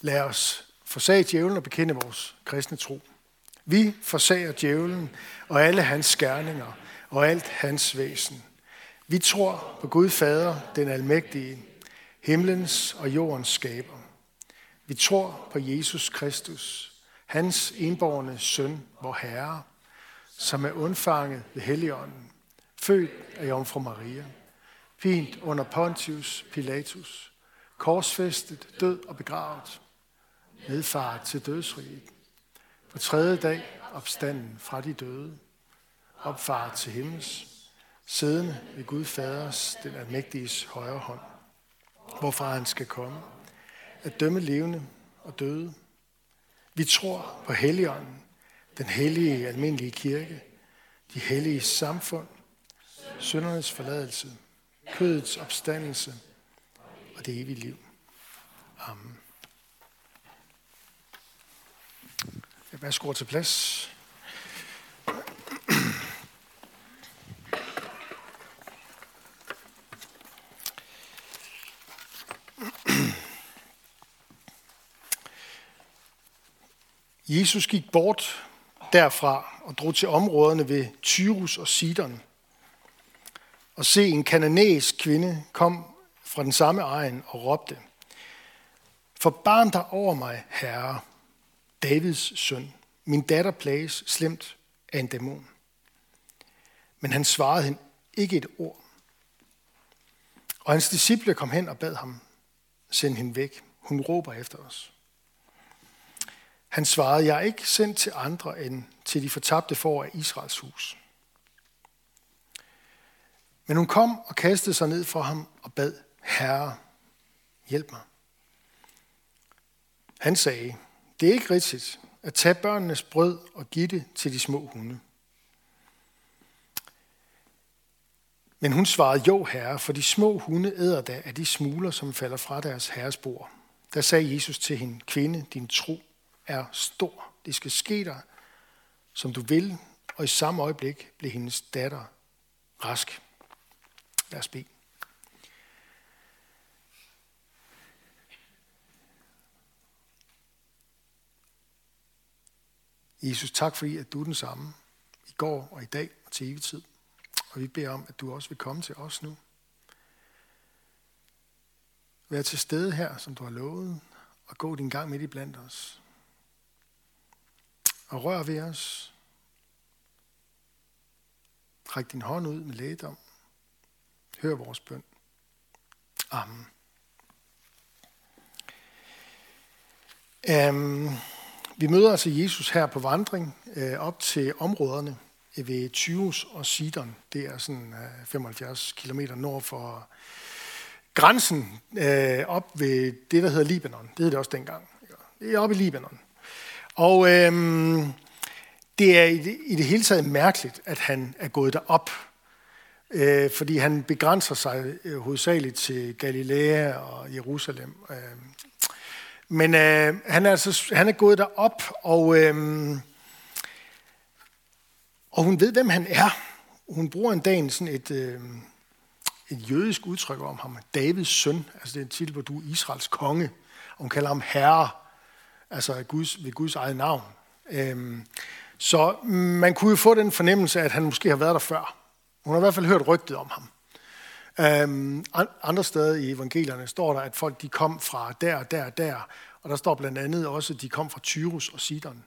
Lad os forsage djævlen og bekende vores kristne tro. Vi forsager djævlen og alle hans skærninger og alt hans væsen. Vi tror på Gud Fader, den almægtige, himlens og jordens skaber. Vi tror på Jesus Kristus, hans enborgne søn, vor Herre, som er undfanget ved Helligånden, født af Jomfru Maria, fint under Pontius Pilatus, korsfæstet, død og begravet, nedfaret til dødsriget, på tredje dag opstanden fra de døde, opfar til himmels, siddende ved Gud Faders, den almægtiges højre hånd, hvorfra han skal komme, at dømme levende og døde. Vi tror på Helligånden, den hellige almindelige kirke, de hellige samfund, syndernes forladelse, kødets opstandelse og det evige liv. Amen. Jeg værsgo til plads. Jesus gik bort derfra og drog til områderne ved Tyrus og Sidon. Og se, en kananæisk kvinde kom fra den samme egen og råbte, Forbarn dig over mig, herre, Davids søn. Min datter plages slemt af en dæmon. Men han svarede hende ikke et ord. Og hans disciple kom hen og bad ham, send hende væk. Hun råber efter os. Han svarede, jeg er ikke sendt til andre end til de fortabte for af Israels hus. Men hun kom og kastede sig ned for ham og bad, Herre, hjælp mig. Han sagde, det er ikke rigtigt at tage børnenes brød og give det til de små hunde. Men hun svarede, jo herre, for de små hunde æder da af de smuler, som falder fra deres herres bord. Der sagde Jesus til hende, kvinde, din tro er stor. Det skal ske dig, som du vil, og i samme øjeblik blev hendes datter rask. Lad os bede. Jesus, tak fordi, at du er den samme i går og i dag og til evig tid. Og vi beder om, at du også vil komme til os nu. Vær til stede her, som du har lovet, og gå din gang midt i blandt os. Og rør ved os. Ræk din hånd ud med lægedom. Hør vores bøn. Amen. Um, vi møder altså Jesus her på vandring øh, op til områderne ved Tyus og Sidon. Det er sådan øh, 75 km nord for grænsen øh, op ved det, der hedder Libanon. Det hed det også dengang. Det er oppe i Libanon. Og øh, det er i det, i det hele taget mærkeligt, at han er gået derop. Øh, fordi han begrænser sig øh, hovedsageligt til Galilea og Jerusalem. Øh, men øh, han, er altså, han er gået derop, og, øh, og hun ved, hvem han er. Hun bruger en dag sådan et, øh, et jødisk udtryk om ham, Davids søn. Altså det er en titel, hvor du er Israels konge. Og hun kalder ham herre, altså Guds, ved Guds eget navn. Øh, så man kunne jo få den fornemmelse, at han måske har været der før. Hun har i hvert fald hørt rygtet om ham. Øhm, andre steder i evangelierne står der, at folk de kom fra der, der, der. Og der står blandt andet også, at de kom fra Tyrus og Sidon.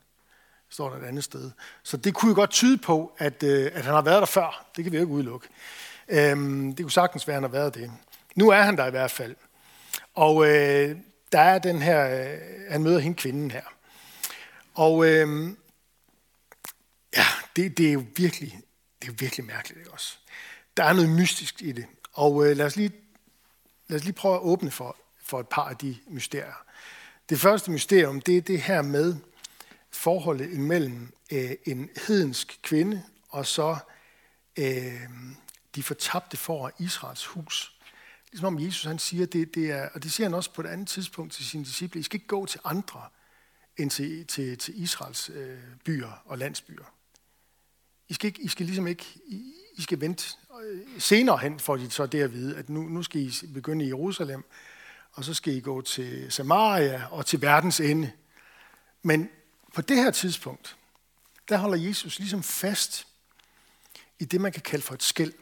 Står der et andet sted. Så det kunne jo godt tyde på, at, øh, at han har været der før. Det kan vi jo ikke udelukke. Øhm, det kunne sagtens være, at han har været det. Nu er han der i hvert fald. Og øh, der er den her, øh, han møder hende kvinden her. Og øh, ja, det, det er jo virkelig, det er jo virkelig mærkeligt ikke også. Der er noget mystisk i det. Og øh, lad, os lige, lad os lige prøve at åbne for, for et par af de mysterier. Det første mysterium, det er det her med forholdet imellem øh, en hedensk kvinde og så øh, de fortabte for Israels hus. Ligesom om Jesus han siger, det, det er, og det siger han også på et andet tidspunkt til sine disciple, I skal ikke gå til andre end til, til, til Israels øh, byer og landsbyer. I skal, ikke, I skal ligesom ikke, I, i skal vente øh, senere hen, får de så det at vide, at nu, nu skal I begynde i Jerusalem, og så skal I gå til Samaria og til verdens ende. Men på det her tidspunkt, der holder Jesus ligesom fast i det, man kan kalde for et skæld.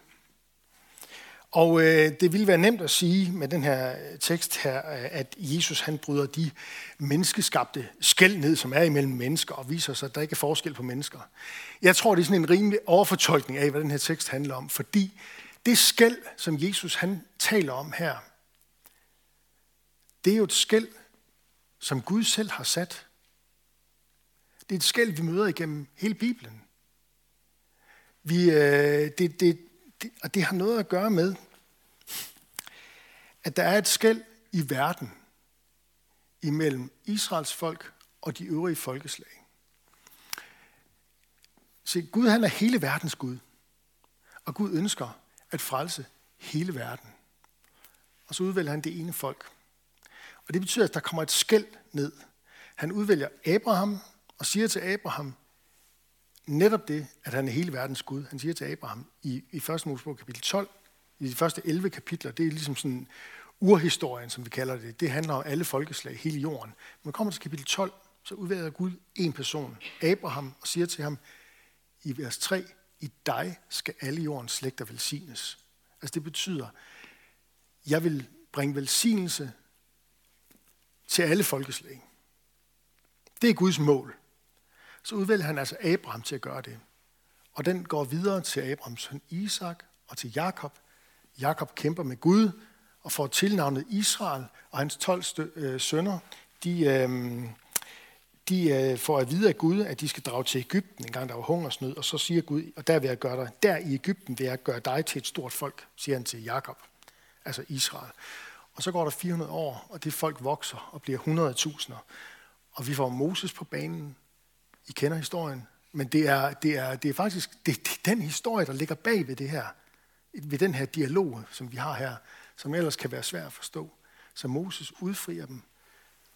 Og øh, det vil være nemt at sige med den her øh, tekst her, øh, at Jesus han bryder de menneskeskabte skæld ned, som er imellem mennesker, og viser sig, at der ikke er forskel på mennesker. Jeg tror, det er sådan en rimelig overfortolkning af, hvad den her tekst handler om, fordi det skæld, som Jesus han taler om her, det er jo et skæld, som Gud selv har sat. Det er et skæld, vi møder igennem hele Bibelen. Vi, øh, det, det, det, og det har noget at gøre med, at der er et skæld i verden imellem Israels folk og de øvrige folkeslag. Se, Gud han er hele verdens Gud, og Gud ønsker at frelse hele verden. Og så udvælger han det ene folk. Og det betyder, at der kommer et skæld ned. Han udvælger Abraham og siger til Abraham, netop det, at han er hele verdens Gud. Han siger til Abraham i, i 1. Mosebog kapitel 12, i de første 11 kapitler, det er ligesom sådan urhistorien, som vi kalder det. Det handler om alle folkeslag, hele jorden. Når man kommer til kapitel 12, så udvælger Gud en person, Abraham, og siger til ham i vers 3, i dig skal alle jordens slægter velsignes. Altså det betyder, jeg vil bringe velsignelse til alle folkeslag. Det er Guds mål så udvælger han altså Abraham til at gøre det. Og den går videre til Abrahams søn Isak og til Jakob. Jakob kæmper med Gud og får tilnavnet Israel, og hans 12 øh, sønner, de, øh, de øh, får at vide af Gud, at de skal drage til Ægypten, en gang der var hungersnød, og så siger Gud, og der vil jeg gøre dig, der i Ægypten vil jeg gøre dig til et stort folk, siger han til Jakob, altså Israel. Og så går der 400 år, og det folk vokser og bliver 100.000'er. Og vi får Moses på banen, i kender historien, men det er, det er, det er faktisk det, det er den historie, der ligger bag ved det her, ved den her dialog, som vi har her, som ellers kan være svær at forstå. Så Moses udfrier dem.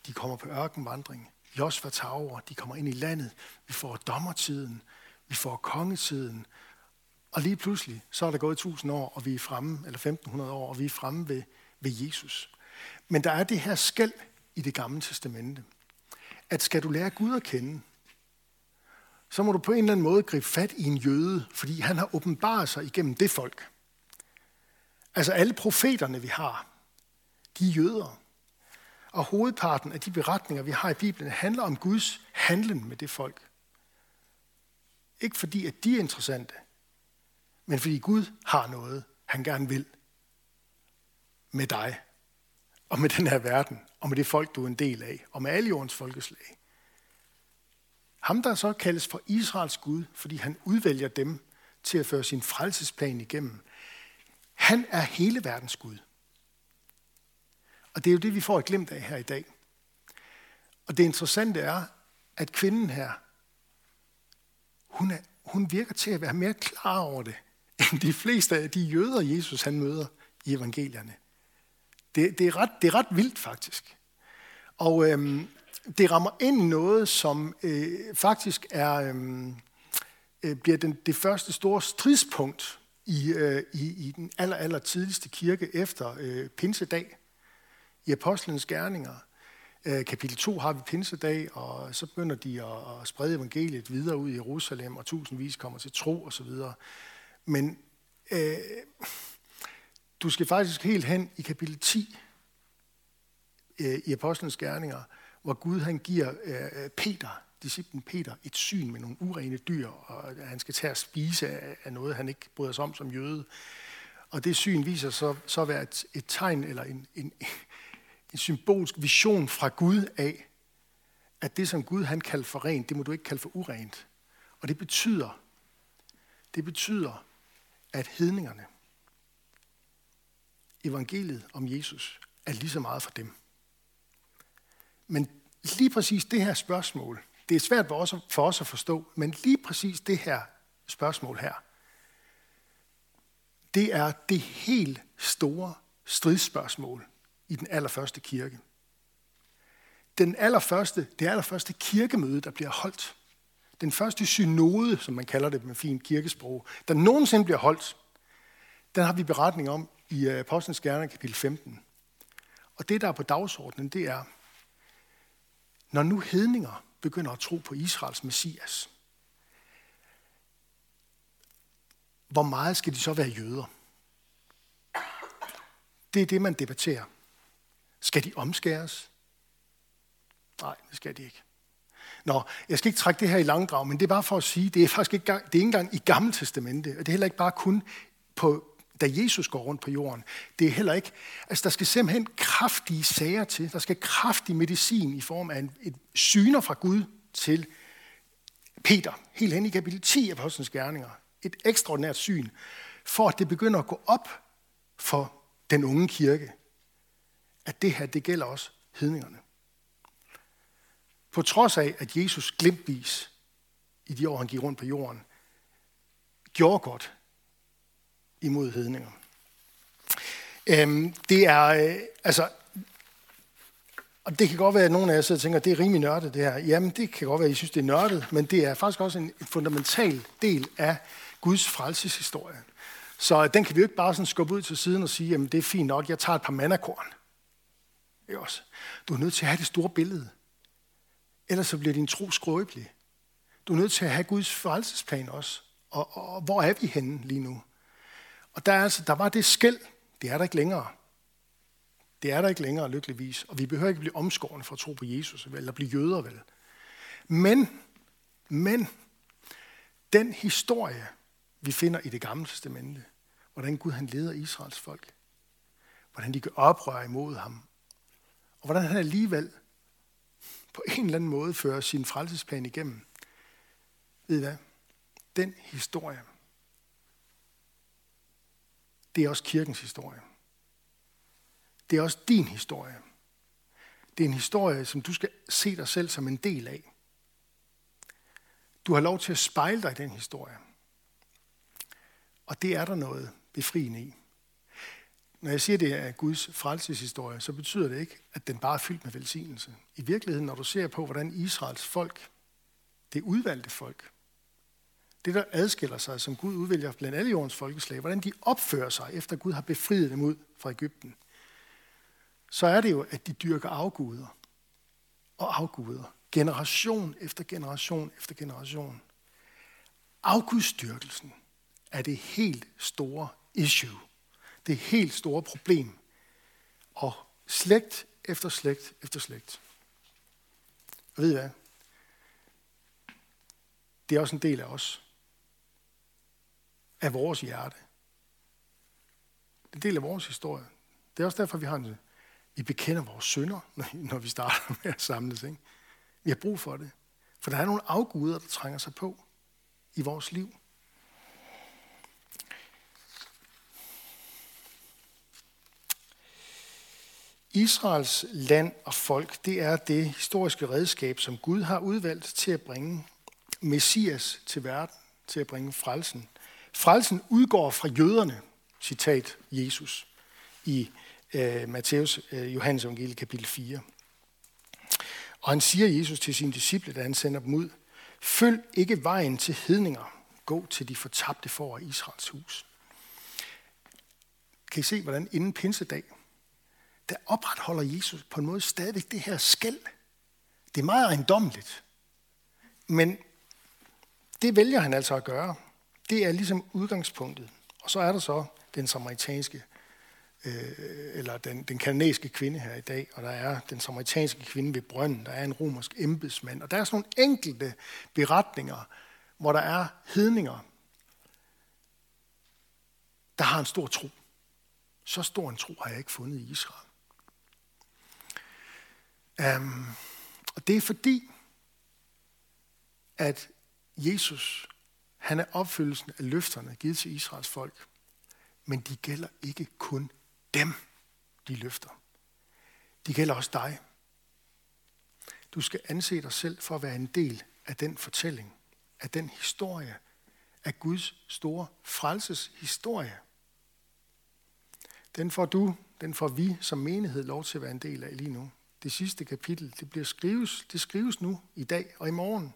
De kommer på ørkenvandring. Josva tager over. De kommer ind i landet. Vi får dommertiden. Vi får kongetiden. Og lige pludselig, så er der gået 1000 år, og vi er fremme, eller 1500 år, og vi er fremme ved, ved Jesus. Men der er det her skæld i det gamle testamente, at skal du lære Gud at kende, så må du på en eller anden måde gribe fat i en jøde, fordi han har åbenbaret sig igennem det folk. Altså alle profeterne, vi har, de er jøder. Og hovedparten af de beretninger, vi har i Bibelen, handler om Guds handlen med det folk. Ikke fordi, at de er interessante, men fordi Gud har noget, han gerne vil med dig, og med den her verden, og med det folk, du er en del af, og med alle jordens folkeslag. Ham, der så kaldes for Israels Gud, fordi han udvælger dem til at føre sin frelsesplan igennem. Han er hele verdens Gud. Og det er jo det, vi får et glimt af her i dag. Og det interessante er, at kvinden her, hun, er, hun virker til at være mere klar over det, end de fleste af de jøder, Jesus han møder i evangelierne. Det, det, er, ret, det er ret vildt faktisk. Og øhm, det rammer ind i noget, som øh, faktisk er, øh, øh, bliver den, det første store stridspunkt i, øh, i, i den aller, aller tidligste kirke efter øh, Pinsedag. I Apostlenes Gerninger, øh, kapitel 2 har vi Pinsedag, og så begynder de at, at sprede evangeliet videre ud i Jerusalem, og tusindvis kommer til tro osv. Men øh, du skal faktisk helt hen i kapitel 10 øh, i Apostlenes Gerninger, hvor Gud han giver øh, Peter, disciplen Peter, et syn med nogle urene dyr, og han skal tage at spise af, noget, han ikke bryder sig om som jøde. Og det syn viser så, så at være et, et tegn eller en, en, en symbolsk vision fra Gud af, at det, som Gud han kalder for rent, det må du ikke kalde for urent. Og det betyder, det betyder, at hedningerne, evangeliet om Jesus, er lige så meget for dem. Men lige præcis det her spørgsmål, det er svært for os, for os at forstå, men lige præcis det her spørgsmål her, det er det helt store stridsspørgsmål i den allerførste kirke. Den allerførste, det allerførste kirkemøde, der bliver holdt, den første synode, som man kalder det med fint kirkesprog, der nogensinde bliver holdt, den har vi beretning om i øh, Apostlenes Gerninger kapitel 15. Og det, der er på dagsordenen, det er, når nu hedninger begynder at tro på Israels messias, hvor meget skal de så være jøder? Det er det, man debatterer. Skal de omskæres? Nej, det skal de ikke. Nå, jeg skal ikke trække det her i langdrag, men det er bare for at sige, det er faktisk ikke, det er ikke engang i Gamle Testamente, og det er heller ikke bare kun på, da Jesus går rundt på jorden. Det er heller ikke, altså der skal simpelthen kraftige sager til, der skal kraftig medicin i form af en, et syner fra Gud til Peter, helt hen i kapitel 10 af Apostlenes Gerninger. Et ekstraordinært syn, for at det begynder at gå op for den unge kirke, at det her, det gælder også hedningerne. På trods af, at Jesus glimtvis i de år, han gik rundt på jorden, gjorde godt imod hedninger. Øhm, det er, øh, altså, og det kan godt være, at nogle af jer sidder og tænker, at det er rimelig nørdet det her. Jamen, det kan godt være, at I synes, det er nørdet, men det er faktisk også en fundamental del af Guds frelseshistorie. Så den kan vi jo ikke bare sådan skubbe ud til siden og sige, jamen det er fint nok, jeg tager et par mandakorn. Det er også. Du er nødt til at have det store billede. Ellers så bliver din tro skrøbelig. Du er nødt til at have Guds frelsesplan også. Og, og, og hvor er vi henne lige nu? Og der, er altså, der var det skæld. Det er der ikke længere. Det er der ikke længere, lykkeligvis. Og vi behøver ikke blive omskårende for at tro på Jesus, eller blive jøder, vel. Men, men, den historie, vi finder i det gamle testamente, hvordan Gud han leder Israels folk, hvordan de gør oprør imod ham, og hvordan han alligevel på en eller anden måde fører sin frelsesplan igennem. Ved I hvad? Den historie, det er også kirkens historie. Det er også din historie. Det er en historie, som du skal se dig selv som en del af. Du har lov til at spejle dig i den historie. Og det er der noget befriende i. Når jeg siger, det er Guds frelseshistorie, så betyder det ikke, at den bare er fyldt med velsignelse. I virkeligheden, når du ser på, hvordan Israels folk, det udvalgte folk, det der adskiller sig, som Gud udvælger blandt alle jordens folkeslag, hvordan de opfører sig, efter Gud har befriet dem ud fra Ægypten, så er det jo, at de dyrker afguder og afguder. Generation efter generation efter generation. Afgudstyrkelsen er det helt store issue det helt store problem. Og slægt efter slægt efter slægt. Og ved I hvad? Det er også en del af os. Af vores hjerte. Det er del af vores historie. Det er også derfor, vi har en, vi bekender vores synder, når vi starter med at samles. Ikke? Vi har brug for det. For der er nogle afguder, der trænger sig på i vores liv. Israels land og folk, det er det historiske redskab, som Gud har udvalgt til at bringe Messias til verden, til at bringe frelsen. Frelsen udgår fra jøderne, citat Jesus, i øh, Matthæus øh, Johannes evangelie kapitel 4. Og han siger Jesus til sine disciple, da han sender dem ud, følg ikke vejen til hedninger, gå til de fortabte for Israels hus. Kan I se, hvordan inden pinsedag, der opretholder Jesus på en måde stadigvæk det her skæld. Det er meget ejendommeligt. Men det vælger han altså at gøre. Det er ligesom udgangspunktet. Og så er der så den samaritanske, øh, eller den, den kanadiske kvinde her i dag, og der er den samaritanske kvinde ved brønden, der er en romersk embedsmand, og der er sådan nogle enkelte beretninger, hvor der er hedninger, der har en stor tro. Så stor en tro har jeg ikke fundet i Israel. Um, og det er fordi, at Jesus, han er opfyldelsen af løfterne givet til Israels folk. Men de gælder ikke kun dem, de løfter. De gælder også dig. Du skal anse dig selv for at være en del af den fortælling, af den historie, af Guds store frelseshistorie. Den får du, den får vi som menighed lov til at være en del af lige nu det sidste kapitel, det bliver skrives, det skrives nu, i dag og i morgen.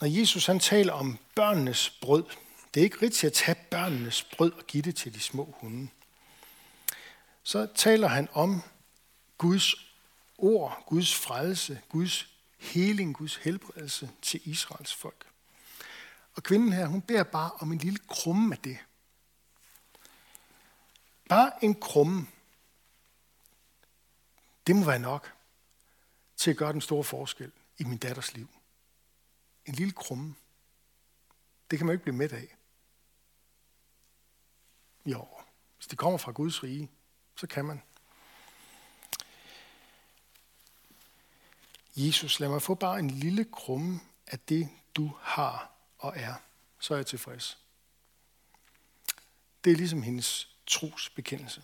Når Jesus han taler om børnenes brød, Det er ikke rigtigt at tage børnenes brød og give det til de små hunde. Så taler han om Guds ord, Guds frelse, Guds heling, Guds helbredelse til Israels folk. Og kvinden her, hun beder bare om en lille krumme af det. Bare en krumme. Det må være nok til at gøre den store forskel i min datters liv. En lille krumme. Det kan man jo ikke blive med af. Jo, hvis det kommer fra Guds rige, så kan man. Jesus, lad mig få bare en lille krumme af det, du har og er. Så er jeg tilfreds. Det er ligesom hendes trosbekendelse.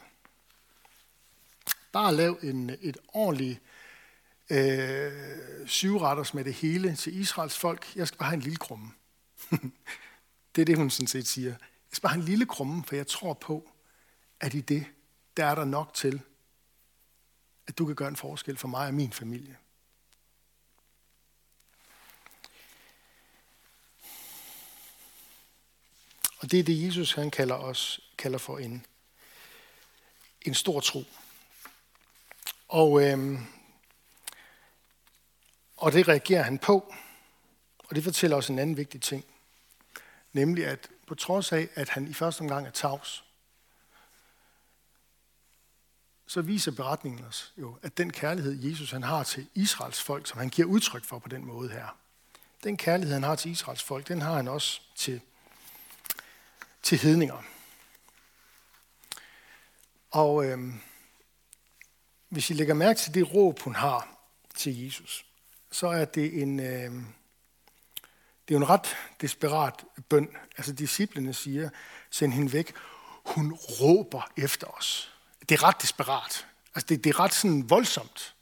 Bare lav en, et ordentligt øh, syvretters med det hele til Israels folk. Jeg skal bare have en lille krumme. det er det, hun sådan set siger. Jeg skal bare have en lille krumme, for jeg tror på, at i det, der er der nok til, at du kan gøre en forskel for mig og min familie. Og det er det, Jesus han kalder os kalder for en, en stor tro. Og, øhm, og det reagerer han på. Og det fortæller os en anden vigtig ting. Nemlig at på trods af, at han i første omgang er tavs, så viser beretningen os jo, at den kærlighed, Jesus han har til Israels folk, som han giver udtryk for på den måde her, den kærlighed, han har til Israels folk, den har han også til, til hedninger. Og øhm, hvis I lægger mærke til det råb, hun har til Jesus, så er det en, øh, det er en ret desperat bøn. Altså disciplene siger, send hende væk. Hun råber efter os. Det er ret desperat. Altså det, det er ret sådan voldsomt.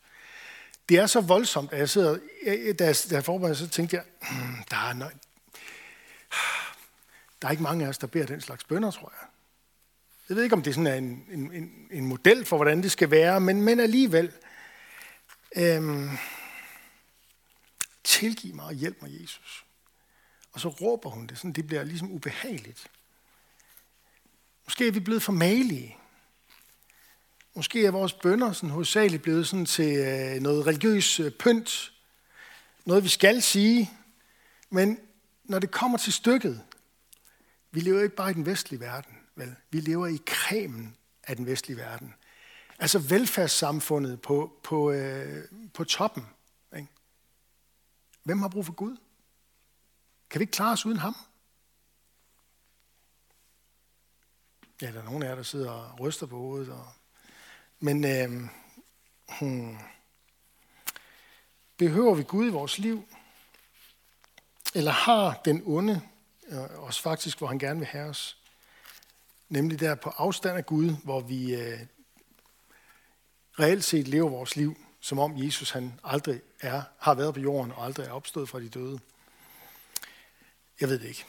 Det er så voldsomt, at jeg sidder, da jeg, da jeg forberedte, så tænkte jeg, hmm, der er, nøj, der er ikke mange af os, der beder den slags bønder, tror jeg. Jeg ved ikke, om det sådan er en, en, en, en model for, hvordan det skal være, men, men alligevel. Øhm, tilgiv mig og hjælp mig, Jesus. Og så råber hun det, sådan det bliver ligesom ubehageligt. Måske er vi blevet for malige. Måske er vores bønder sådan hovedsageligt blevet sådan til øh, noget religiøs øh, pynt. Noget, vi skal sige. Men når det kommer til stykket, vi lever ikke bare i den vestlige verden. Vel? Vi lever i kremen af den vestlige verden. Altså velfærdssamfundet på, på, øh, på toppen. Hvem har brug for Gud? Kan vi ikke klare os uden ham? Ja, der er nogen af jer, der sidder og ryster på hovedet. Og... Men øh, hmm. behøver vi Gud i vores liv? Eller har den onde øh, os faktisk, hvor han gerne vil have os? Nemlig der på afstand af Gud, hvor vi øh, reelt set lever vores liv, som om Jesus han aldrig er, har været på jorden og aldrig er opstået fra de døde. Jeg ved det ikke.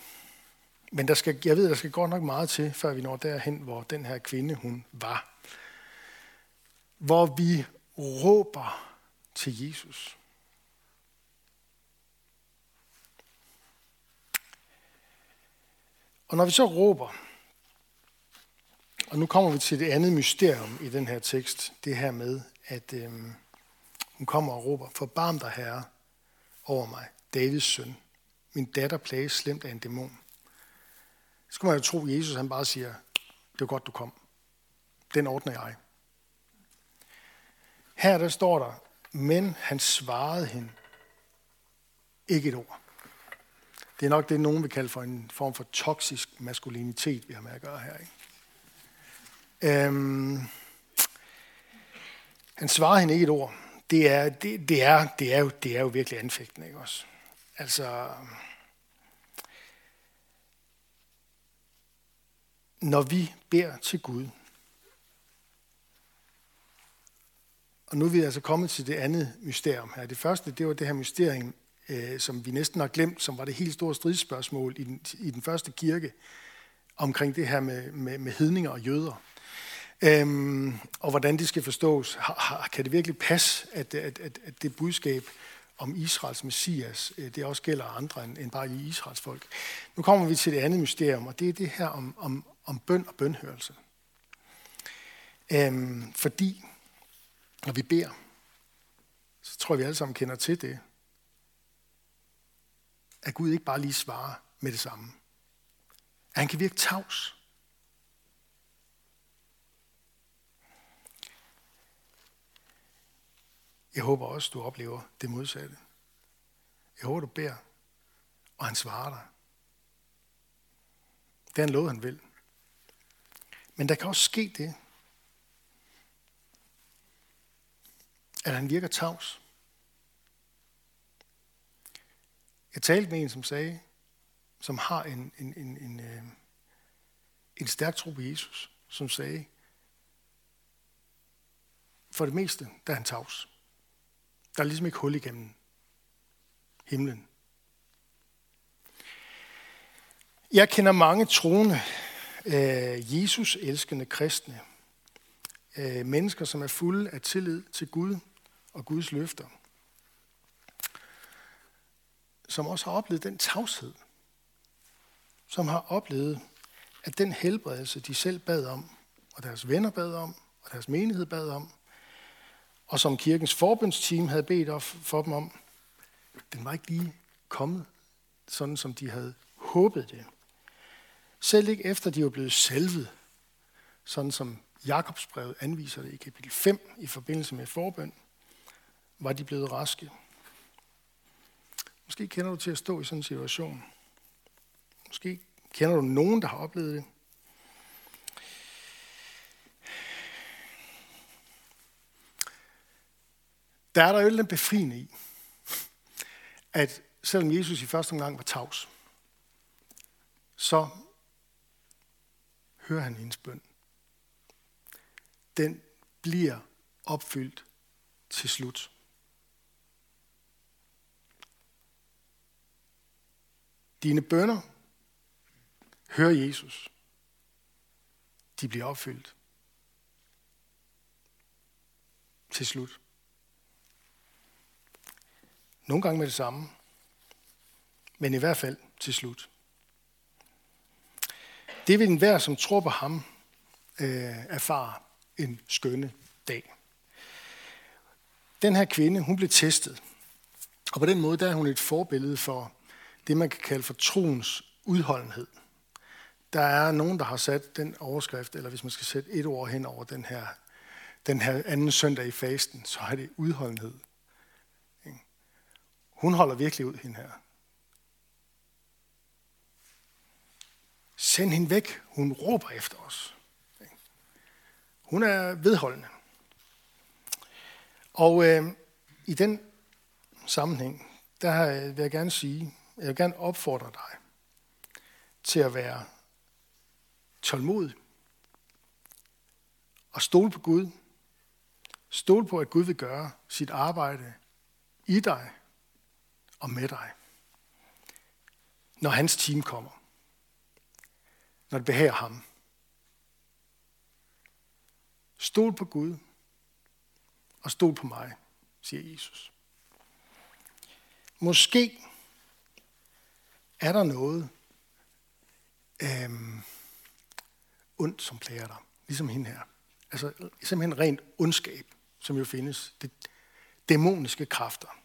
Men der skal, jeg ved, der skal godt nok meget til, før vi når derhen, hvor den her kvinde, hun var. Hvor vi råber til Jesus. Og når vi så råber, og nu kommer vi til det andet mysterium i den her tekst, det her med, at øh, hun kommer og råber, forbarm dig herre over mig, Davids søn. Min datter plages slemt af en dæmon. Så skulle man jo tro, at Jesus han bare siger, det var godt, du kom. Den ordner jeg. Her der står der, men han svarede hende ikke et ord. Det er nok det, nogen vil kalde for en form for toksisk maskulinitet, vi har med at gøre her. Ikke? Øhm, han svarede hende ikke et ord. Det er, det, det er, det er, jo, det er jo virkelig anfægtende, ikke også? Altså, når vi beder til Gud, og nu er vi altså kommet til det andet mysterium her. Det første, det var det her mysterium, øh, som vi næsten har glemt, som var det helt store stridsspørgsmål i den, i den første kirke, omkring det her med, med, med hedninger og jøder. Øhm, og hvordan det skal forstås. Har, kan det virkelig passe, at, at, at, at det budskab om Israels messias, øh, det også gælder andre end, end bare i Israels folk. Nu kommer vi til det andet mysterium, og det er det her om, om, om bøn og bønhørelse. Øhm, fordi når vi beder, så tror jeg, vi alle sammen kender til det, at Gud ikke bare lige svarer med det samme. At han kan virke tavs. Jeg håber også, du oplever det modsatte. Jeg håber, du beder, og han svarer dig. Det er en lov, han vil. Men der kan også ske det, at han virker tavs. Jeg talte med en, som sagde, som har en, en, en, en, øh, en stærk tro på Jesus, som sagde, for det meste, der er han tavs. Der er ligesom ikke hul igennem himlen. Jeg kender mange troende, øh, Jesus elskende kristne, øh, mennesker, som er fulde af tillid til Gud og Guds løfter, som også har oplevet den tavshed, som har oplevet, at den helbredelse, de selv bad om, og deres venner bad om, og deres menighed bad om, og som kirkens forbundsteam havde bedt for dem om, den var ikke lige kommet, sådan som de havde håbet det. Selv ikke efter de var blevet salvet, sådan som Jakobsbrevet anviser det i kapitel 5 i forbindelse med forbøn, var de blevet raske. Måske kender du til at stå i sådan en situation. Måske kender du nogen, der har oplevet det. Der er der jo lidt befriende i, at selvom Jesus i første omgang var tavs, så hører han hendes bøn. Den bliver opfyldt til slut. Dine bønder hører Jesus. De bliver opfyldt til slut. Nogle gange med det samme, men i hvert fald til slut. Det vil enhver, som tror på ham, øh, erfare en skønne dag. Den her kvinde, hun blev testet. Og på den måde, der er hun et forbillede for det, man kan kalde for troens udholdenhed. Der er nogen, der har sat den overskrift, eller hvis man skal sætte et ord hen over den her, den her anden søndag i fasten, så er det udholdenhed. Hun holder virkelig ud, hende her. Send hende væk. Hun råber efter os. Hun er vedholdende. Og øh, i den sammenhæng, der øh, vil jeg gerne sige, jeg vil gerne opfordre dig til at være tålmodig og stole på Gud. Stole på, at Gud vil gøre sit arbejde i dig og med dig. Når hans team kommer. Når det behager ham. Stol på Gud og stol på mig, siger Jesus. Måske er der noget øhm, ondt, som plager dig, ligesom hende her. Altså simpelthen rent ondskab, som jo findes. Det, dæmoniske kræfter.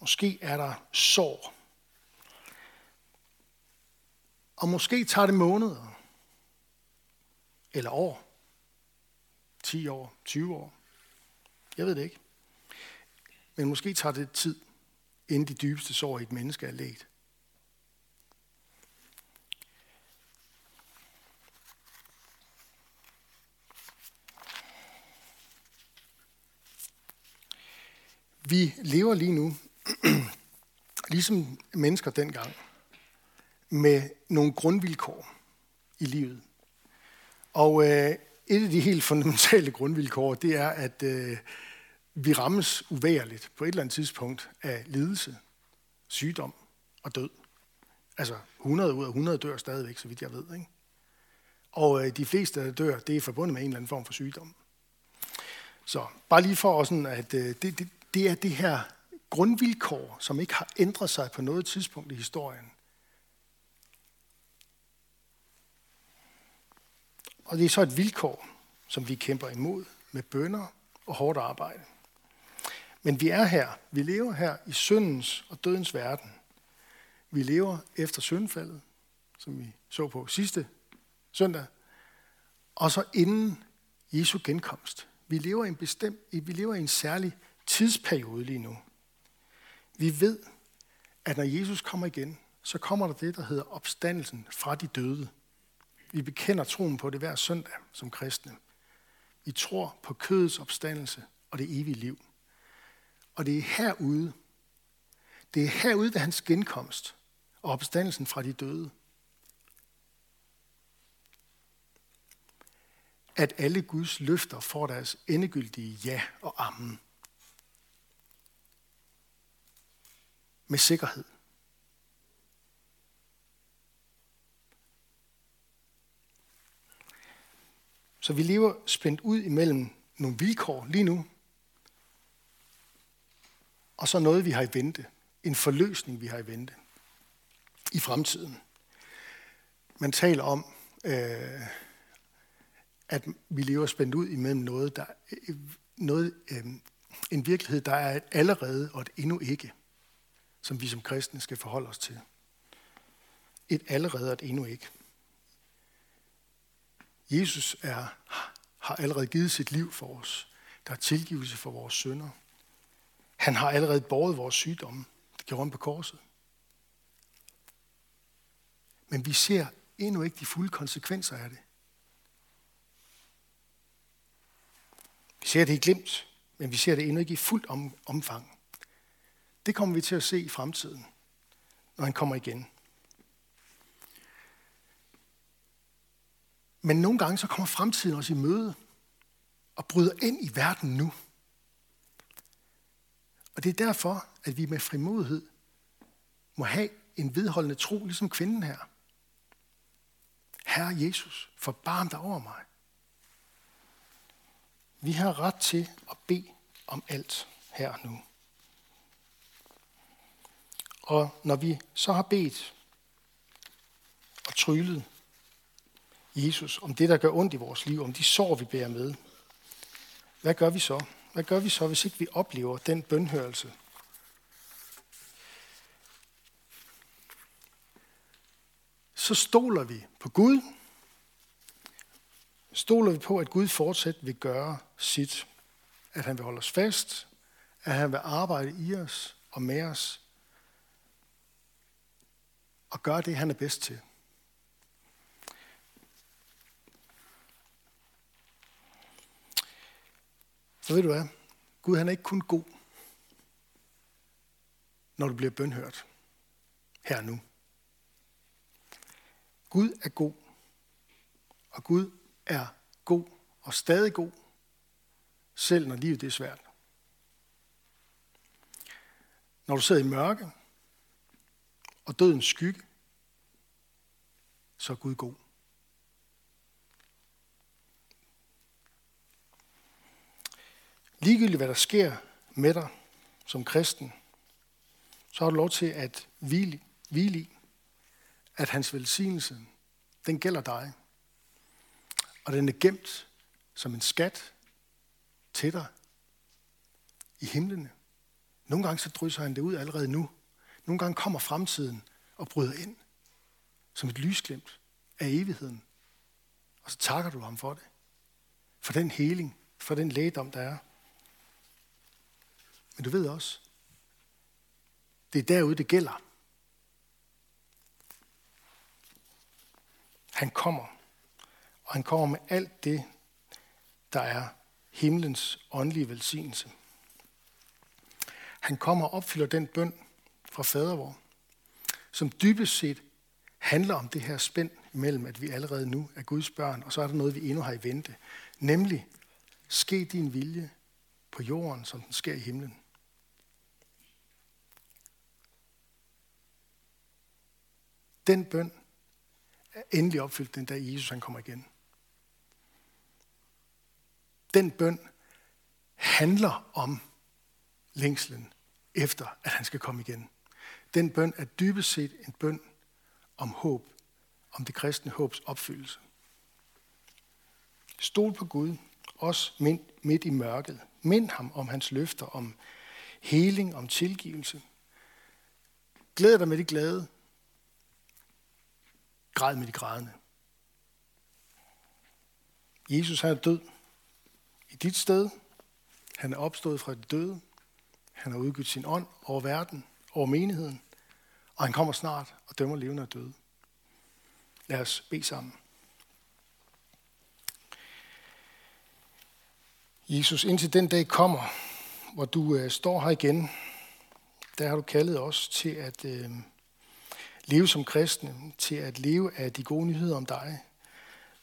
Måske er der sår. Og måske tager det måneder. Eller år. 10 år, 20 år. Jeg ved det ikke. Men måske tager det tid, inden de dybeste sår i et menneske er let. Vi lever lige nu, ligesom mennesker dengang, med nogle grundvilkår i livet. Og øh, et af de helt fundamentale grundvilkår, det er, at øh, vi rammes uværligt på et eller andet tidspunkt af lidelse, sygdom og død. Altså 100 ud af 100 dør stadigvæk, så vidt jeg ved. Ikke? Og øh, de fleste, der dør, det er forbundet med en eller anden form for sygdom. Så bare lige for sådan, at øh, det, det, det er det her grundvilkår, som ikke har ændret sig på noget tidspunkt i historien. Og det er så et vilkår, som vi kæmper imod med bønder og hårdt arbejde. Men vi er her. Vi lever her i syndens og dødens verden. Vi lever efter syndfaldet, som vi så på sidste søndag, og så inden Jesu genkomst. Vi lever i en bestemt, vi lever i en særlig tidsperiode lige nu. Vi ved, at når Jesus kommer igen, så kommer der det, der hedder opstandelsen fra de døde. Vi bekender troen på det hver søndag som kristne. Vi tror på kødets opstandelse og det evige liv. Og det er herude, det er herude ved hans genkomst og opstandelsen fra de døde, at alle Guds løfter får deres endegyldige ja og amen. Med sikkerhed. Så vi lever spændt ud imellem nogle vilkår lige nu, og så noget, vi har i vente. En forløsning, vi har i vente i fremtiden. Man taler om, øh, at vi lever spændt ud imellem noget, der, øh, noget, øh, en virkelighed, der er et allerede og et endnu ikke, som vi som kristne skal forholde os til. Et allerede og et endnu ikke. Jesus er, har allerede givet sit liv for os. Der er tilgivelse for vores synder. Han har allerede båret vores sygdomme. Det gjorde han på korset. Men vi ser endnu ikke de fulde konsekvenser af det. Vi ser det i glimt, men vi ser det endnu ikke i fuldt om, omfang. Det kommer vi til at se i fremtiden, når han kommer igen. Men nogle gange så kommer fremtiden også i møde og bryder ind i verden nu. Og det er derfor, at vi med frimodighed må have en vedholdende tro, ligesom kvinden her. Herre Jesus, forbarm dig over mig. Vi har ret til at bede om alt her nu. Og når vi så har bedt og tryllet Jesus om det, der gør ondt i vores liv, om de sår, vi bærer med, hvad gør vi så? Hvad gør vi så, hvis ikke vi oplever den bønhørelse? Så stoler vi på Gud. Stoler vi på, at Gud fortsat vil gøre sit. At han vil holde os fast. At han vil arbejde i os og med os. Og gøre det, han er bedst til. Så ved du hvad? Gud han er ikke kun god, når du bliver bønhørt her nu. Gud er god, og Gud er god og stadig god, selv når livet er svært. Når du sidder i mørke og dødens skygge, så er Gud god. Ligegyldigt hvad der sker med dig som kristen, så har du lov til at hvile, hvile i, at hans velsignelse, den gælder dig. Og den er gemt som en skat til dig i himlene. Nogle gange så drysser han det ud allerede nu. Nogle gange kommer fremtiden og bryder ind som et lysglimt af evigheden. Og så takker du ham for det. For den heling, for den lægedom, der er. Men du ved også, det er derude, det gælder. Han kommer, og han kommer med alt det, der er himlens åndelige velsignelse. Han kommer og opfylder den bøn fra fadervor, som dybest set handler om det her spænd mellem, at vi allerede nu er Guds børn, og så er der noget, vi endnu har i vente. Nemlig, ske din vilje på jorden, som den sker i himlen. Den bøn er endelig opfyldt den dag Jesus han kommer igen. Den bøn handler om længslen efter at han skal komme igen. Den bøn er dybest set en bøn om håb, om det kristne håbs opfyldelse. Stol på Gud, også midt i mørket. Mind ham om hans løfter, om heling, om tilgivelse. Glæd dig med de glade. Græd med de grædende. Jesus han er død i dit sted. Han er opstået fra de døde. Han har udgivet sin ånd over verden, over menigheden. Og han kommer snart og dømmer levende og døde. Lad os bede sammen. Jesus, indtil den dag kommer, hvor du øh, står her igen, der har du kaldet os til at øh, leve som kristne, til at leve af de gode nyheder om dig,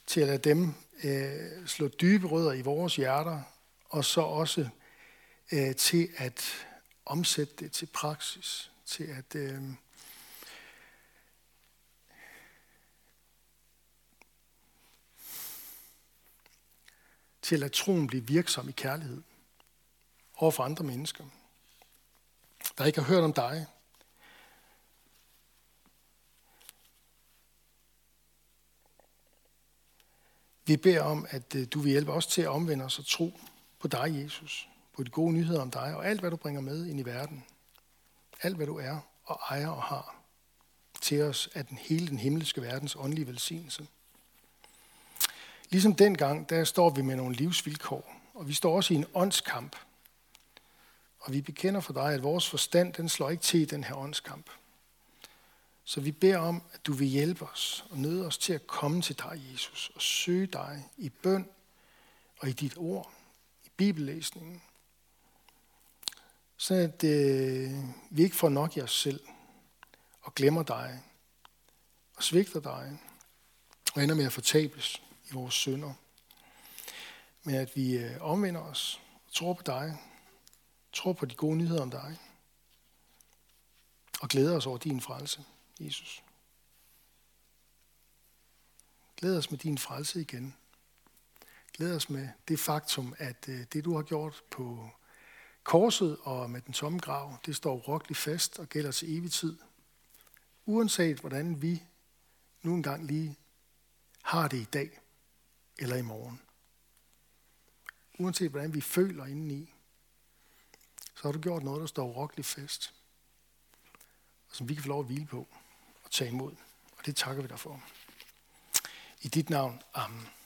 til at lade dem øh, slå dybe rødder i vores hjerter, og så også øh, til at omsætte det til praksis, til at øh, til at troen blive virksom i kærlighed over for andre mennesker, der ikke har hørt om dig. Vi beder om, at øh, du vil hjælpe os til at omvende os og tro på dig, Jesus, på de gode nyheder om dig, og alt, hvad du bringer med ind i verden. Alt, hvad du er og ejer og har til os af den hele den himmelske verdens åndelige velsignelse. Ligesom dengang, der står vi med nogle livsvilkår, og vi står også i en åndskamp. Og vi bekender for dig, at vores forstand, den slår ikke til i den her åndskamp. Så vi beder om, at du vil hjælpe os og nøde os til at komme til dig, Jesus, og søge dig i bøn og i dit ord, i bibellæsningen. Så at øh, vi ikke får nok i os selv og glemmer dig og svigter dig og ender med at fortabes i vores synder. Men at vi øh, omvender os og tror på dig, tror på de gode nyheder om dig, og glæder os over din frelse, Jesus. Glæder os med din frelse igen. Glæder os med det faktum, at øh, det du har gjort på korset og med den tomme grav, det står urokkeligt fast og gælder til evig tid. Uanset hvordan vi nu engang lige har det i dag eller i morgen. Uanset hvordan vi føler indeni, så har du gjort noget, der står urokkeligt fast, og som vi kan få lov at hvile på og tage imod. Og det takker vi dig for. I dit navn. Amen.